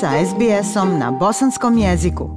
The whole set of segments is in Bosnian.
sa SBS-om na bosanskom jeziku.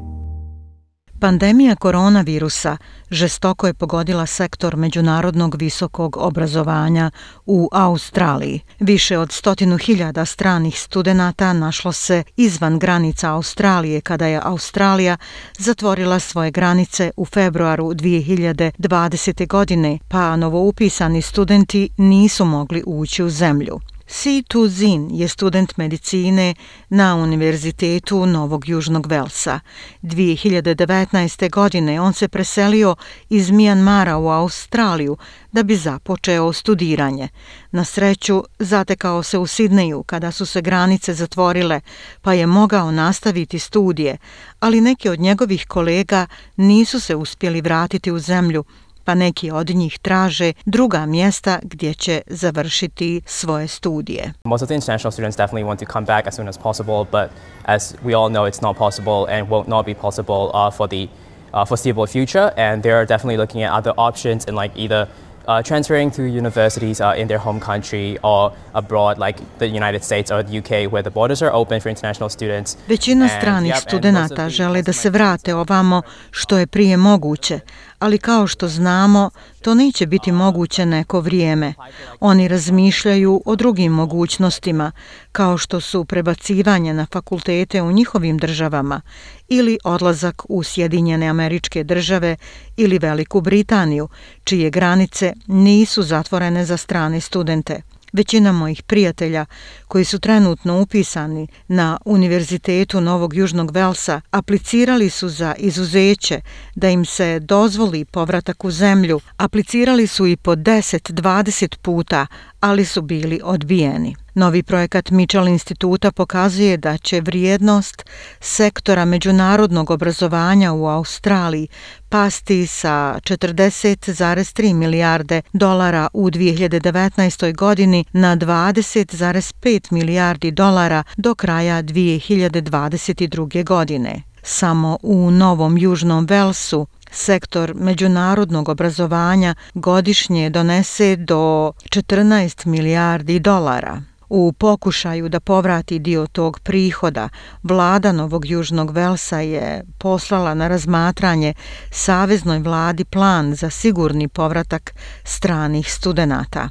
Pandemija koronavirusa žestoko je pogodila sektor međunarodnog visokog obrazovanja u Australiji. Više od stotinu hiljada stranih studenta našlo se izvan granica Australije kada je Australija zatvorila svoje granice u februaru 2020. godine, pa novoupisani studenti nisu mogli ući u zemlju. Si Tu Zin je student medicine na Univerzitetu Novog Južnog Velsa. 2019. godine on se preselio iz Mijanmara u Australiju da bi započeo studiranje. Na sreću, zatekao se u Sidneju kada su se granice zatvorile, pa je mogao nastaviti studije, ali neki od njegovih kolega nisu se uspjeli vratiti u zemlju pa neki od njih traže druga mjesta gdje će završiti svoje studije. Most of the international students definitely want to come back as soon as possible, but as we all know it's not possible and won't not be possible uh, for the uh, foreseeable future and they're definitely looking at other options in like either uh, transferring to universities uh, in their home country or abroad like the United States or the UK where the borders are open for international students. Većina stranih studenta žele da se vrate ovamo što je prije moguće, ali kao što znamo, to neće biti moguće neko vrijeme. Oni razmišljaju o drugim mogućnostima, kao što su prebacivanje na fakultete u njihovim državama ili odlazak u Sjedinjene američke države ili Veliku Britaniju, čije granice nisu zatvorene za strane studente. Većina mojih prijatelja koji su trenutno upisani na Univerzitetu Novog Južnog Velsa aplicirali su za izuzeće da im se dozvoli povratak u zemlju. Aplicirali su i po 10-20 puta, ali su bili odbijeni. Novi projekat Mitchell instituta pokazuje da će vrijednost sektora međunarodnog obrazovanja u Australiji pasti sa 40,3 milijarde dolara u 2019. godini na 20,5 milijardi dolara do kraja 2022. godine. Samo u Novom Južnom Velsu sektor međunarodnog obrazovanja godišnje donese do 14 milijardi dolara. U pokušaju da povrati dio tog prihoda, vlada Novog Južnog Velsa je poslala na razmatranje Saveznoj vladi plan za sigurni povratak stranih studenata.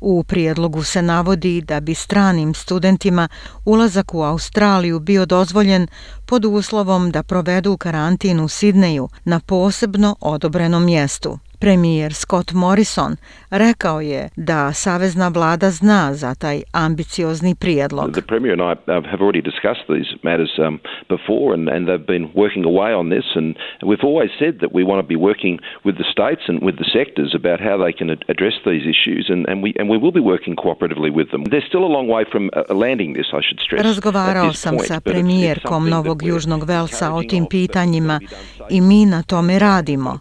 U prijedlogu se navodi da bi stranim studentima ulazak u Australiju bio dozvoljen pod uslovom da provedu karantin u Sidneju na posebno odobrenom mjestu. Premijer Scott Morrison rekao je da savezna vlada zna za taj ambiciozni prijedlog. The premier and I have already discussed these matters um, before and, and they've been working away on this and we've always said that we want to be working with the states and with the sectors about how they can address these issues and, and, we, and we will be working cooperatively with them. There's still a long way from uh, landing this, I should stress. Razgovarao sam sa premijerkom Novog Južnog Velsa o tim pitanjima i mi na tome radimo.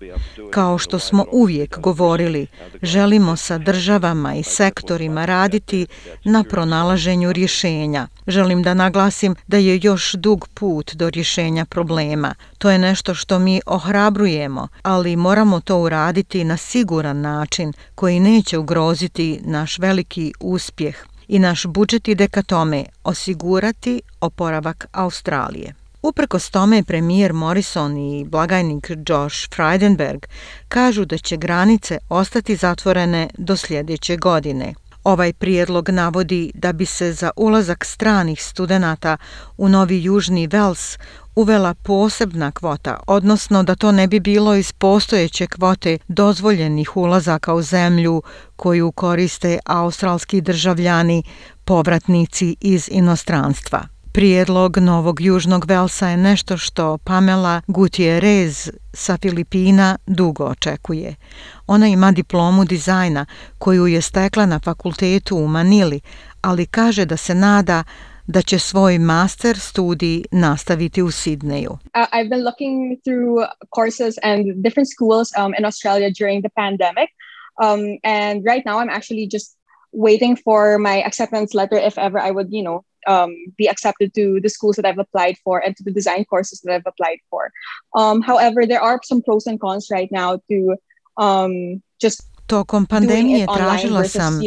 Kao što smo uvijek govorili, želimo sa državama i sektorima raditi na pronalaženju rješenja. Želim da naglasim da je još dug put do rješenja problema. To je nešto što mi ohrabrujemo, ali moramo to uraditi na siguran način koji neće ugroziti naš veliki uspjeh i naš budžet ide ka tome osigurati oporavak Australije. Uprkos tome premijer Morrison i blagajnik Josh Frydenberg kažu da će granice ostati zatvorene do sljedeće godine. Ovaj prijedlog navodi da bi se za ulazak stranih studenata u Novi Južni Vels uvela posebna kvota, odnosno da to ne bi bilo iz postojeće kvote dozvoljenih ulazaka u zemlju koju koriste australski državljani, povratnici iz inostranstva. Prijedlog Novog Južnog Velsa je nešto što Pamela Gutierrez sa Filipina dugo očekuje. Ona ima diplomu dizajna koju je stekla na fakultetu u Manili, ali kaže da se nada da će svoj master studij nastaviti u Sidneju. Uh, I've been looking through courses and different schools um, in Australia during the pandemic. Um, and right now I'm actually just waiting for my acceptance letter if ever I would, you know, um, be accepted to the schools that I've applied for and to the design courses that I've applied for. Um, however, there are some pros and cons right now to um, just Tokom pandemije tražila sam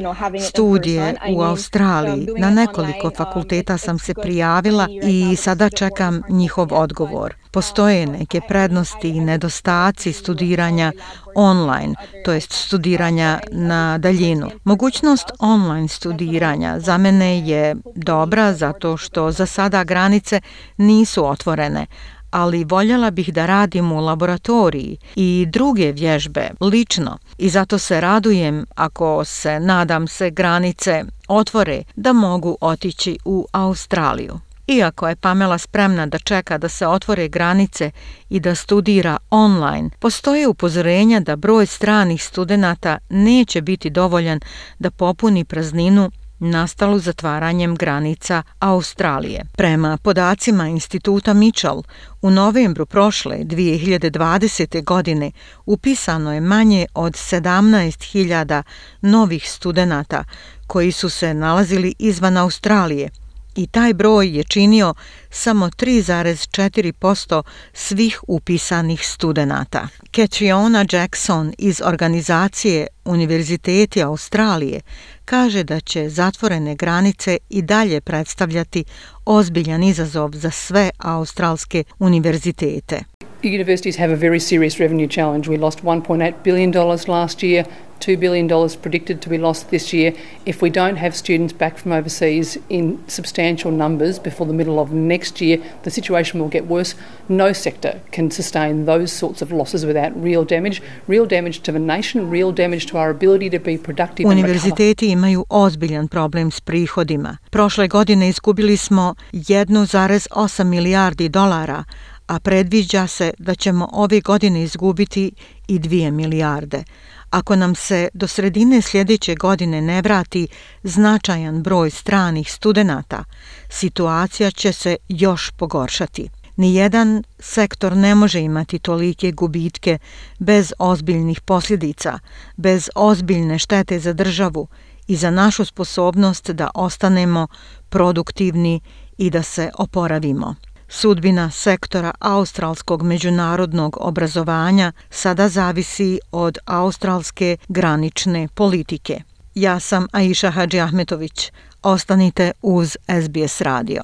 studije u Australiji. Na nekoliko fakulteta sam se prijavila i sada čekam njihov odgovor. Postoje neke prednosti i nedostaci studiranja online, to jest studiranja na daljinu. Mogućnost online studiranja za mene je dobra zato što za sada granice nisu otvorene, ali voljela bih da radim u laboratoriji i druge vježbe lično i zato se radujem ako se, nadam se, granice otvore da mogu otići u Australiju. Iako je Pamela spremna da čeka da se otvore granice i da studira online, postoje upozorenja da broj stranih studenata neće biti dovoljan da popuni prazninu nastalu zatvaranjem granica Australije. Prema podacima instituta Mitchell, u novembru prošle 2020. godine upisano je manje od 17.000 novih studenata koji su se nalazili izvan Australije – i taj broj je činio samo 3,4% svih upisanih studenata. Catriona Jackson iz organizacije Univerziteti Australije kaže da će zatvorene granice i dalje predstavljati ozbiljan izazov za sve australske univerzitete. Universities have a very serious revenue challenge. We lost 1.8 billion dollars last year. $2 billion predicted to be lost this year. If we don't have students back from overseas in substantial numbers before the middle of next year, the situation will get worse. No sector can sustain those sorts of losses without real damage, real damage to the nation, real damage to our ability to be productive Univerziteti imaju ozbiljan problem s prihodima. Prošle godine izgubili smo 1,8 milijardi dolara, a predviđa se da ćemo ove godine izgubiti i 2 milijarde. Ako nam se do sredine sljedeće godine ne vrati značajan broj stranih studenata, situacija će se još pogoršati. Nijedan sektor ne može imati tolike gubitke bez ozbiljnih posljedica, bez ozbiljne štete za državu i za našu sposobnost da ostanemo produktivni i da se oporavimo. Sudbina sektora australskog međunarodnog obrazovanja sada zavisi od australske granične politike. Ja sam Aisha Hadži Ahmetović. Ostanite uz SBS radio.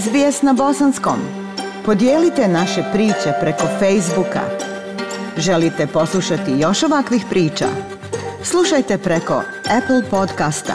SBS na bosanskom. Podijelite naše priče preko Facebooka. Želite poslušati još ovakvih priča? Slušajte preko Apple podcasta,